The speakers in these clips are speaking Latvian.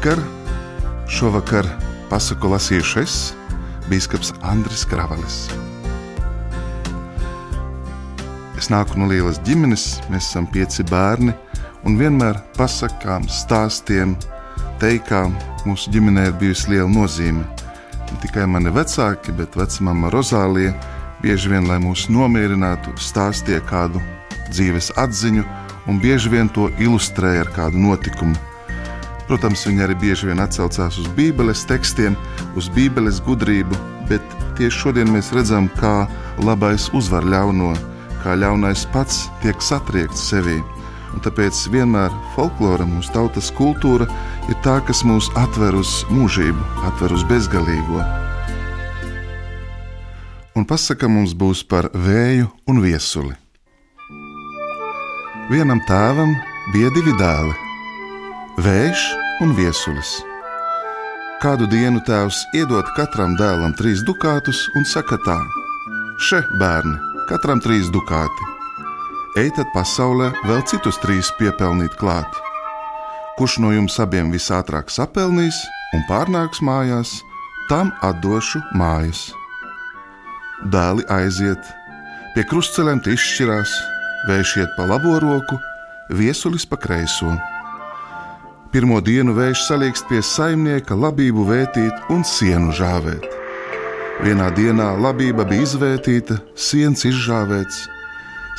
Labvakar! Šovakar pasaku lasīšu es, Bīskaps Andris Kravalis. Es nāku no lielas ģimenes, mēs esam pieci bērni, un vienmēr pasakām, stāstiem, teikām mūsu ģimenē ir bijusi liela nozīme. Ne tikai mani vecāki, bet vecmāma Rozālija bieži vien, lai mūs nomierinātu, stāstīja kādu dzīves atziņu, un bieži vien to ilustrēja ar kādu notikumu Protams, viņi arī bieži vien atsaucās uz Bībeles tekstiem, uz Bībeles gudrību, bet tieši šodien mēs redzam, kā labais uzvar ļauno, kā ļaunais pats tiek satriekts sevī. Un tāpēc vienmēr folklora, mūsu tautas kultūra, ir tā, kas mūs atver uz mūžību, atver uz bezgalīgo. Un pasaka mums būs par vēju un viesuli. Vienam tēvam bija divi dēli vējš un viesulis. Kādu dienu tēvs iedod katram dēlam trīs dukātus un saka tā: Še, bērni, katram trīs dukāti. Ejiet pasaulē vēl citus trīs piepelnīt klāt. Kurš no jums abiem visātrāk sapelnīs un pārnāks mājās, tam atdošu mājas. Dēli aiziet, pie krustcelēm izšķirās, vējš iet pa labo roku, viesulis pa kreiso. Pirmo dienu vējš salīkst pie saimnieka labību vētīt un sienu žāvēt. Vienā dienā labība bija izvērtīta, siens izžāvēts.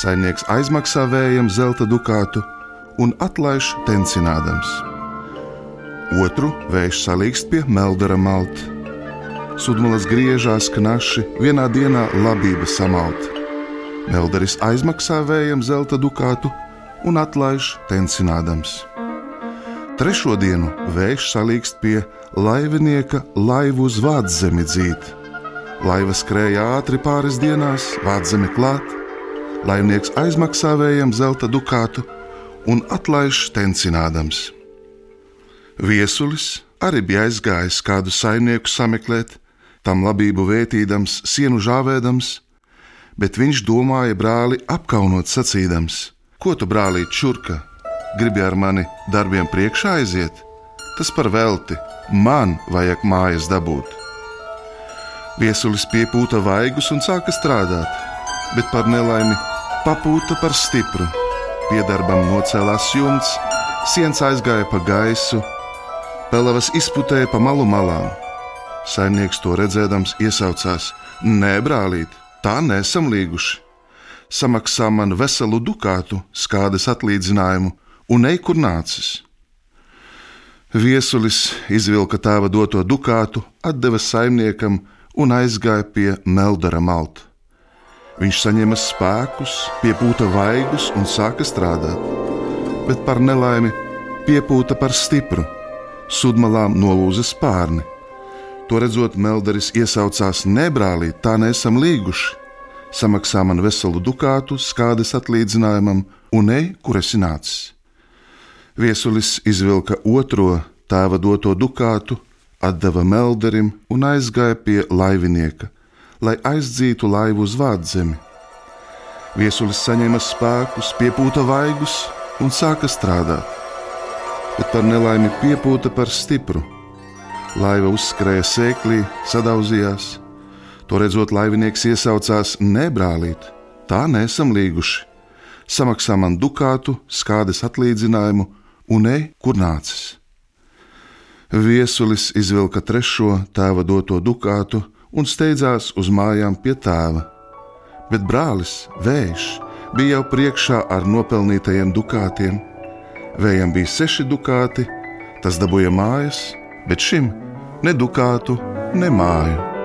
Saimnieks aizmaksā vējam zelta dukātu un atlaiž tencinādams. Otru vējš salīkst pie meldara malta. Sudmalas griežās knaši, vienā dienā labība samalt. Meldaris aizmaksā vējam zelta dukātu un atlaiž tencinādams. Trešo dienu vējš salīkst pie laivinieka laivu uz vādzemi dzīt. Laiva skrēja ātri pāris dienās, vādzemi klāt, laivnieks aizmaksā vējam zelta dukātu un atlaiž tencinādams. Viesulis arī bija aizgājis kādu saimnieku sameklēt, tam labību vētīdams, sienu žāvēdams, bet viņš domāja brāli apkaunot sacīdams: Ko tu brālīt čurka? Gribi ar mani darbiem priekšā aiziet, tas par velti, man vajag mājas dabūt. Viesulis piepūta vaigus un sāka strādāt, bet par nelaimi papūta par stipru. Piedarbam nocēlās jumts, siens aizgāja pa gaisu, pelavas izputēja pa malu malām. Saimnieks to redzēdams iesaucās: Nē, brālīt, tā nesam līguši! Samaksā man veselu dukātu skādes atlīdzinājumu, un ej, kur nācis. Viesulis izvilka tēva doto dukātu, atdeva saimniekam un aizgāja pie Meldara malta. Viņš saņēma spēkus, piepūta vaigus un sāka strādāt, bet par nelaimi piepūta par stipru, sudmalām nolūza spārni. To redzot, Melderis iesaucās: Nebrālī, tā nesam līguši. Samaksā man veselu dukātu, skādes atlīdzinājumam, un ej, kur esi nācis. Viesulis izvilka otro tēva doto dukātu, atdeva melderim un aizgāja pie laivinieka, lai aizdzītu laivu uz vādzemi. Viesulis saņēma spēkus, piepūta vaigus un sāka strādāt, bet par nelaimi piepūta par stipru. Laiva uzskrēja sēklī, sadauzījās. To redzot, laivinieks iesaucās: Nebrālīt, tā nesam līguši. Samaksā man dukātu, skādes atlīdzinājumu un ej, kur nācis. Viesulis izvilka trešo tēva doto dukātu un steidzās uz mājām pie tēva. Bet brālis, vējš, bija jau priekšā ar nopelnītajiem dukātiem. Vējam bija seši dukāti, tas dabūja mājas, bet šim ne dukātu, ne māju.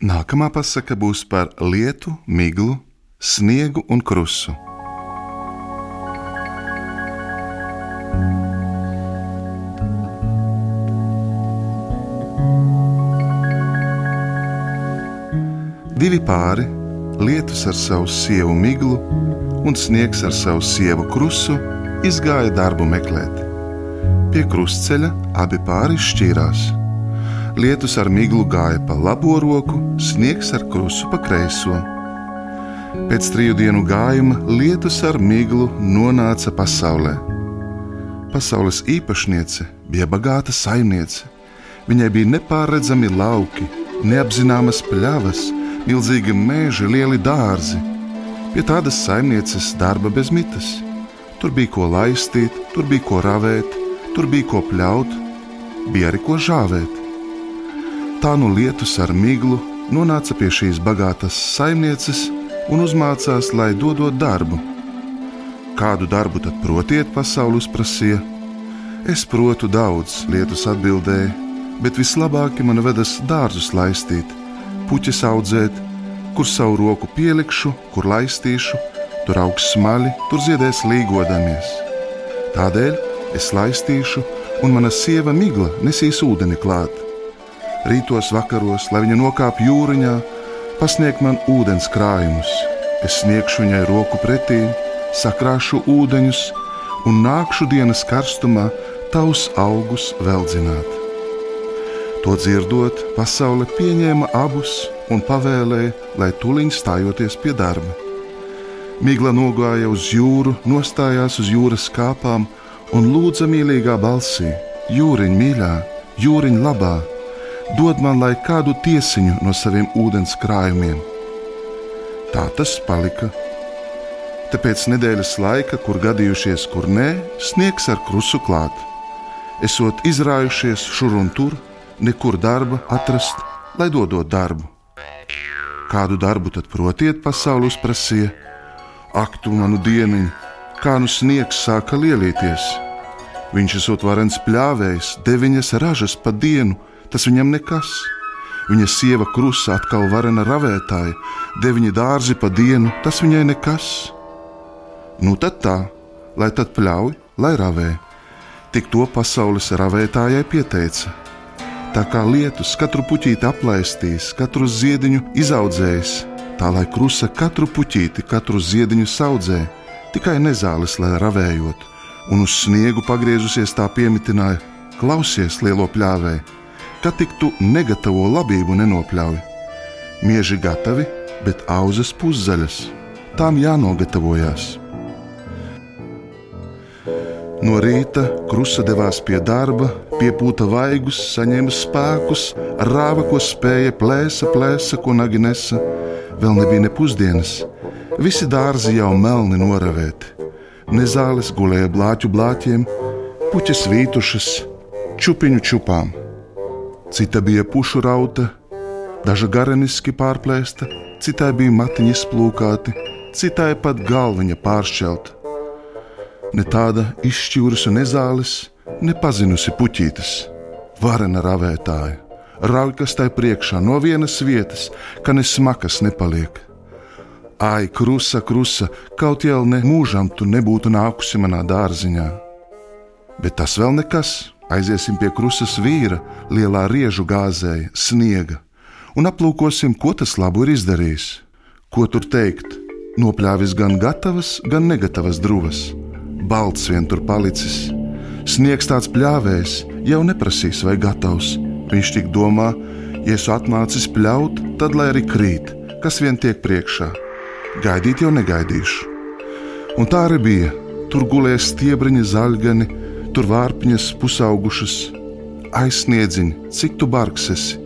Nākamā pasaka būs par lietu, miglu, sniegu un krusu. Divi pāri, lietus ar savu sievu miglu un sniegs ar savu sievu krusu, izgāja darbu meklēt. Pie krustceļa abi pāri šķīrās Lietus ar miglu gāja pa labo roku, sniegs ar krusu pa kreiso. Pēc triju dienu gājuma lietus ar miglu nonāca pasaulē. Pasaules īpašniece bija bagāta saimniece. Viņai bija nepārredzami lauki, neapzināmas pļavas, milzīgi meži, lieli dārzi. Pie tādas saimnieces darba bez mitas. Tur bija ko laistīt, tur bija ko ravēt, tur bija ko pļaut, bija arī ko žāvēt. Tā nu lietus ar miglu nonāca pie šīs bagātas saimnieces un uzmācās, lai dodot darbu. Kādu darbu tad protiet, pasauli uzprasīja? Es protu daudz, lietus atbildēja, bet vislabāk man vedas dārzus laistīt, puķis audzēt, kur savu roku pielikšu, kur laistīšu, tur augs smaļi, tur ziedēs līgodamies. Tādēļ es laistīšu, un mana sieva migla nesīs ūdeni klāt rītos, vakaros, lai viņa nokāp jūriņā, pasniegt man ūdens krājumus. Es sniegšu viņai roku pretī, sakrāšu ūdeņus un nākšu dienas karstumā tavus augus veldzināt. To dzirdot, pasaule pieņēma abus un pavēlēja, lai tuliņ stājoties pie darba. Migla nogāja uz jūru, nostājās uz jūras kāpām un lūdza mīlīgā balsī: Jūriņ, mīļā, jūriņ, labā! Dod man lai kādu tiesiņu no saviem ūdens krājumiem. Tā tas palika. Tāpēc nedēļas laika, kur gadījušies, kur nē, sniegs ar krusu klāt. Esot izrājušies šur un tur, nekur darba atrast, lai dodot darbu. Kādu darbu tad protiet, pasaule uzprasīja? Ak, tu manu dieniņu, kā nu sniegs sāka lielīties. Viņš esot varens pļāvējs, deviņas ražas pa dienu, tas viņam nekas. Viņa sieva krusa atkal varena ravētāja, deviņi dārzi pa dienu, tas viņai nekas. Nu tad tā, lai tad pļauj, lai ravē. Tik to pasaules ravētājai pieteica. Tā kā lietus katru puķīti aplaistīs, katru ziediņu izaudzējis, tā lai krusa katru puķīti, katru ziediņu audzē, tikai nezāles, lai ravējot, un uz sniegu pagriezusies tā piemitināja: Klausies, lielo pļāvēju! Ka tik tu negatavo labību nenopļauj. Mieži gatavi, bet auzas puszaļas. Tām jānogatavojas. No rīta krusta devās pie darba, piepūta vaigus, saņēma spēkus, rāva, ko spēja, plēsa, plēsa, ko nagi nesa. Vēl nebija ne pusdienas. Visi dārzi jau melni noravēti. Nezāles gulēja blāķu blāķiem, puķis vītušas, čupiņu čupām cita bija pušu rauta, daža gareniski pārplēsta, citai bija matiņi izplūkāti, citai pat galviņa pāršķelta. Ne tāda izšķūrusi nezāles, nepazinusi puķītes, varena ravētāja, raujas tai priekšā no vienas vietas, ka ne smakas nepaliek. Ai, krusa, krusa, kaut jau ne mūžam tu nebūtu nākusi manā dārziņā. Bet tas vēl nekas. Aiziesim pie krustas vīra, lielā riežu gāzēja, sniega, un aplūkosim, ko tas labu ir izdarījis. Ko tur teikt? Nopļāvis gan gatavas, gan negatavas drūvas. Balts vien tur palicis. Sniegs tāds pļāvējs, jau neprasīs, vai gatavs. Viņš tik domā, ja esmu atnācis pļaut, tad lai arī krīt, kas vien tiek priekšā. Gaidīt jau negaidīšu. Un tā arī bija. Tur gulēja stiebriņa zaļgani, tur vārpiņas pusaugušas, aizsniedziņ, cik tu bargs esi,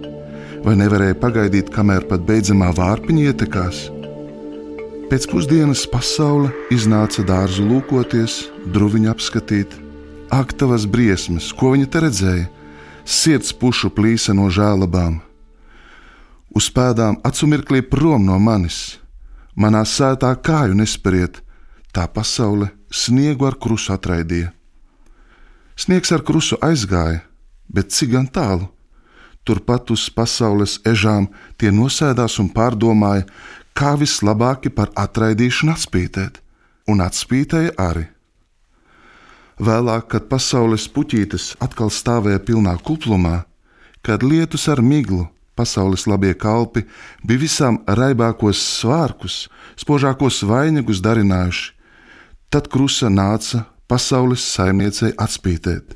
vai nevarēja pagaidīt, kamēr pat beidzamā vārpiņa ietekās? Pēc pusdienas pasaule iznāca dārzu lūkoties, druviņu apskatīt. Ak, tavas briesmas, ko viņa te redzēja? Sirds pušu plīsa no žēlabām. Uz pēdām acumirklī prom no manis, manā sētā kāju nesperiet, tā pasaule sniegu ar krusu atraidīja. Sniegs ar krusu aizgāja, bet cik gan tālu? Turpat uz pasaules ežām tie nosēdās un pārdomāja, kā vislabāk par atraidīšanu atspītēt, un atspītēja arī. Vēlāk, kad pasaules puķītes atkal stāvēja pilnā kuplumā, kad lietus ar miglu pasaules labie kalpi bija visām raibākos svārkus, spožākos vainagus darinājuši, tad krusa nāca pasaules saimniecei atspītēt.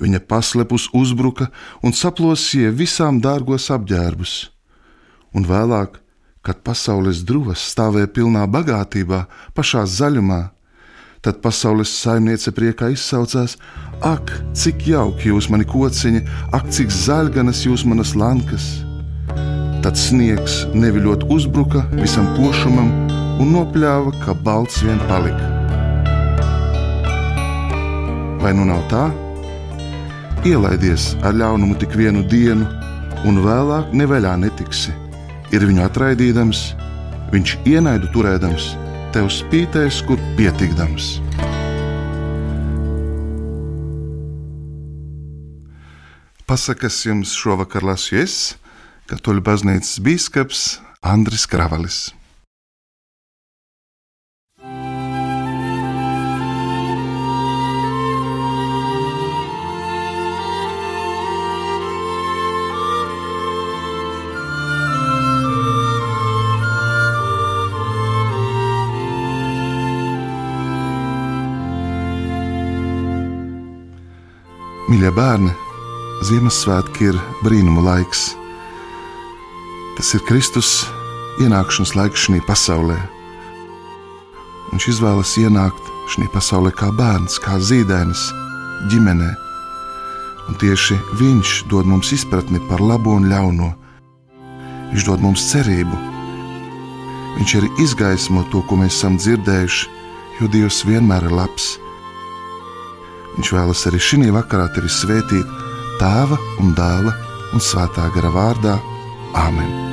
Viņa paslepus uzbruka un saplosīja visām dārgos apģērbus, un vēlāk, kad pasaules druvas stāvēja pilnā bagātībā, pašā zaļumā, tad pasaules saimniece priekā izsaucās: Ak, cik jauki jūs mani kociņi, ak, cik zaļganas jūs manas lankas! Tad sniegs neviļot uzbruka visam pošumam un nopļāva, ka balts vien palika. Vai nu nav tā? Ielaidies ar ļaunumu tik vienu dienu, un vēlāk nevaļā netiksi ir viņu atraidīdams, viņš ienaidu turēdams, tev spītēs, kur pietikdams. Pasakas jums šovakar lasu es, Katoļu baznīcas bīskaps Andris Kravalis. Mīļie bērni, Ziemassvētki ir brīnuma laiks. Tas ir Kristus ienākšanas laiks šajā pasaulē. Viņš izvēlas ienākt šajā pasaulē kā bērns, kā zīdainis, ģimenē. Un tieši Viņš dod mums izpratni par labo un ļauno. Viņš dod mums cerību. Viņš arī izgaismo to, ko mēs esam dzirdējuši, jo Dievs vienmēr ir labs Viņš vēlas arī šī vakarā tevi svētīt Tēva un Dēla un Svētā gara vārdā. Āmen!